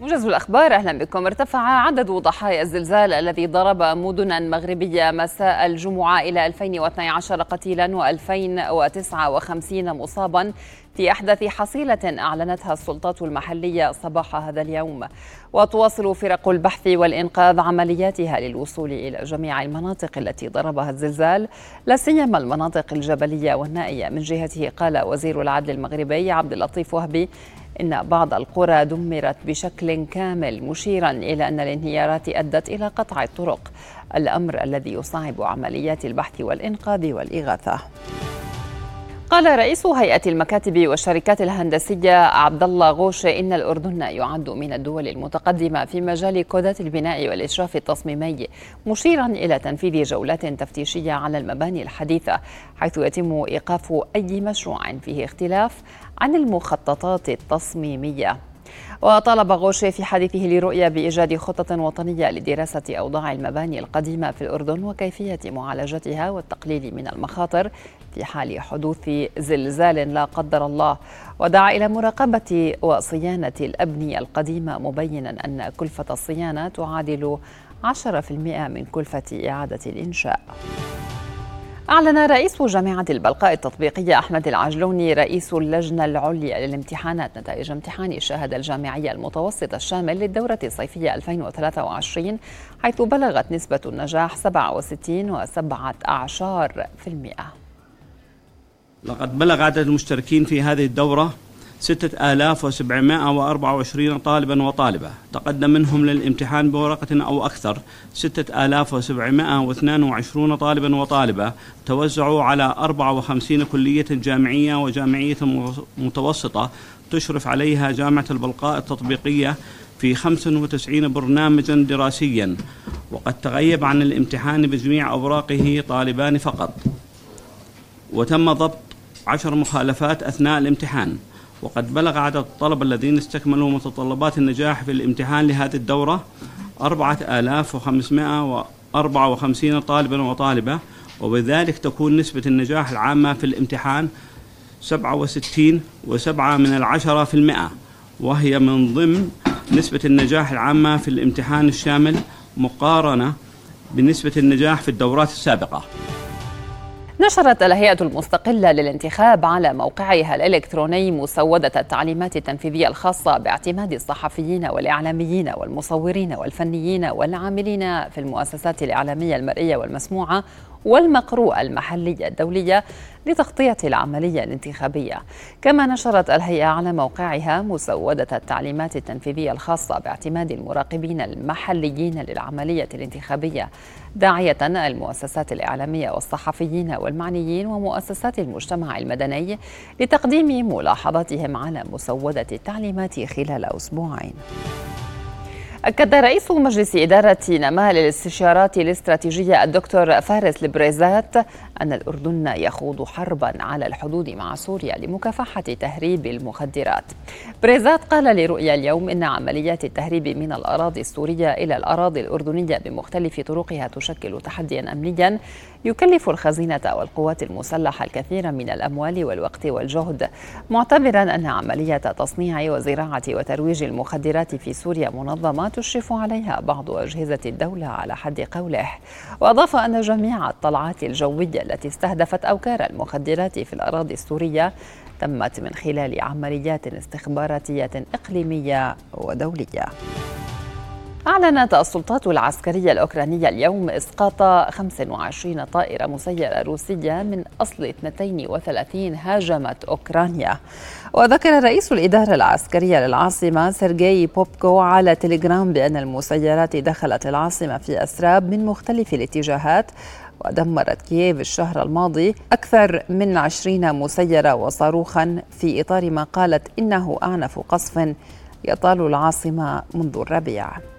موجز الأخبار أهلا بكم. ارتفع عدد ضحايا الزلزال الذي ضرب مدنا مغربية مساء الجمعة إلى 2012 قتيلا و2059 مصابا في أحدث حصيلة أعلنتها السلطات المحلية صباح هذا اليوم. وتواصل فرق البحث والإنقاذ عملياتها للوصول إلى جميع المناطق التي ضربها الزلزال لا سيما المناطق الجبلية والنائية. من جهته قال وزير العدل المغربي عبد اللطيف وهبي إن بعض القرى دمرت بشكل كامل مشيرا إلى أن الانهيارات أدت إلى قطع الطرق. الأمر الذي يصعب عمليات البحث والإنقاذ والإغاثة. قال رئيس هيئة المكاتب والشركات الهندسية عبد الله غوش إن الأردن يعد من الدول المتقدمة في مجال كودات البناء والإشراف التصميمي مشيرا إلى تنفيذ جولات تفتيشية على المباني الحديثة حيث يتم إيقاف أي مشروع فيه اختلاف عن المخططات التصميمية. وطالب غوشي في حديثه لرؤيا بإيجاد خطة وطنية لدراسة أوضاع المباني القديمة في الأردن وكيفية معالجتها والتقليل من المخاطر في حال حدوث زلزال لا قدر الله. ودعا إلى مراقبة وصيانة الأبنية القديمة مبينا أن كلفة الصيانة تعادل 10% من كلفة إعادة الإنشاء. أعلن رئيس جامعة البلقاء التطبيقية أحمد العجلوني رئيس اللجنة العليا للامتحانات نتائج امتحان الشهادة الجامعية المتوسط الشامل للدورة الصيفية 2023 حيث بلغت نسبة النجاح 67 و7 أعشار في المئة. لقد بلغ عدد المشتركين في هذه الدورة 6724 طالبا وطالبة. تقدم منهم للامتحان بورقة أو أكثر. 6722 طالبا وطالبة. توزعوا على 54 كلية جامعية وجامعية متوسطة تشرف عليها جامعة البلقاء التطبيقية في 95 برنامجا دراسيا. وقد تغيب عن الامتحان بجميع أوراقه طالبان فقط. وتم ضبط عشر مخالفات أثناء الامتحان. وقد بلغ عدد الطلبة الذين استكملوا متطلبات النجاح في الامتحان لهذه الدورة أربعة آلاف وخمسمائة وأربعة وخمسين طالبا وطالبة وبذلك تكون نسبة النجاح العامة في الامتحان سبعة وستين وسبعة من العشرة في المئة وهي من ضمن نسبة النجاح العامة في الامتحان الشامل مقارنة بنسبة النجاح في الدورات السابقة. نشرت الهيئة المستقلة للانتخاب على موقعها الإلكتروني مسودة التعليمات التنفيذية الخاصة باعتماد الصحفيين والإعلاميين والمصورين والفنيين والعاملين في المؤسسات الإعلامية المرئية والمسموعة والمقروءة المحلية الدولية لتغطية العملية الانتخابية. كما نشرت الهيئة على موقعها مسودة التعليمات التنفيذية الخاصة باعتماد المراقبين المحليين للعملية الانتخابية داعية المؤسسات الإعلامية والصحفيين والمعنيين ومؤسسات المجتمع المدني لتقديم ملاحظاتهم على مسودة التعليمات خلال أسبوعين. أكد رئيس مجلس إدارة نماء للاستشارات الاستراتيجية الدكتور فارس البريزات أن الأردن يخوض حربا على الحدود مع سوريا لمكافحة تهريب المخدرات. بريزات قال لرؤيا اليوم إن عمليات التهريب من الأراضي السورية إلى الأراضي الأردنية بمختلف طرقها تشكل تحديا أمنيا يكلف الخزينة والقوات المسلحة الكثير من الأموال والوقت والجهد معتبرا أن عملية تصنيع وزراعة وترويج المخدرات في سوريا منظمة تشرف عليها بعض أجهزة الدولة على حد قوله. وأضاف أن جميع الطلعات الجوية التي استهدفت أوكار المخدرات في الأراضي السورية تمت من خلال عمليات استخباراتية إقليمية ودولية. أعلنت السلطات العسكرية الأوكرانية اليوم إسقاط 25 طائرة مسيرة روسية من أصل 32 هاجمت أوكرانيا. وذكر رئيس الإدارة العسكرية للعاصمة سيرجي بوبكو على تليجرام بأن المسيرات دخلت العاصمة في أسراب من مختلف الاتجاهات. ودمرت كييف الشهر الماضي أكثر من عشرين مسيرة وصاروخا في إطار ما قالت إنه أعنف قصف يطال العاصمة منذ الربيع.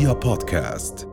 رؤيا بودكاست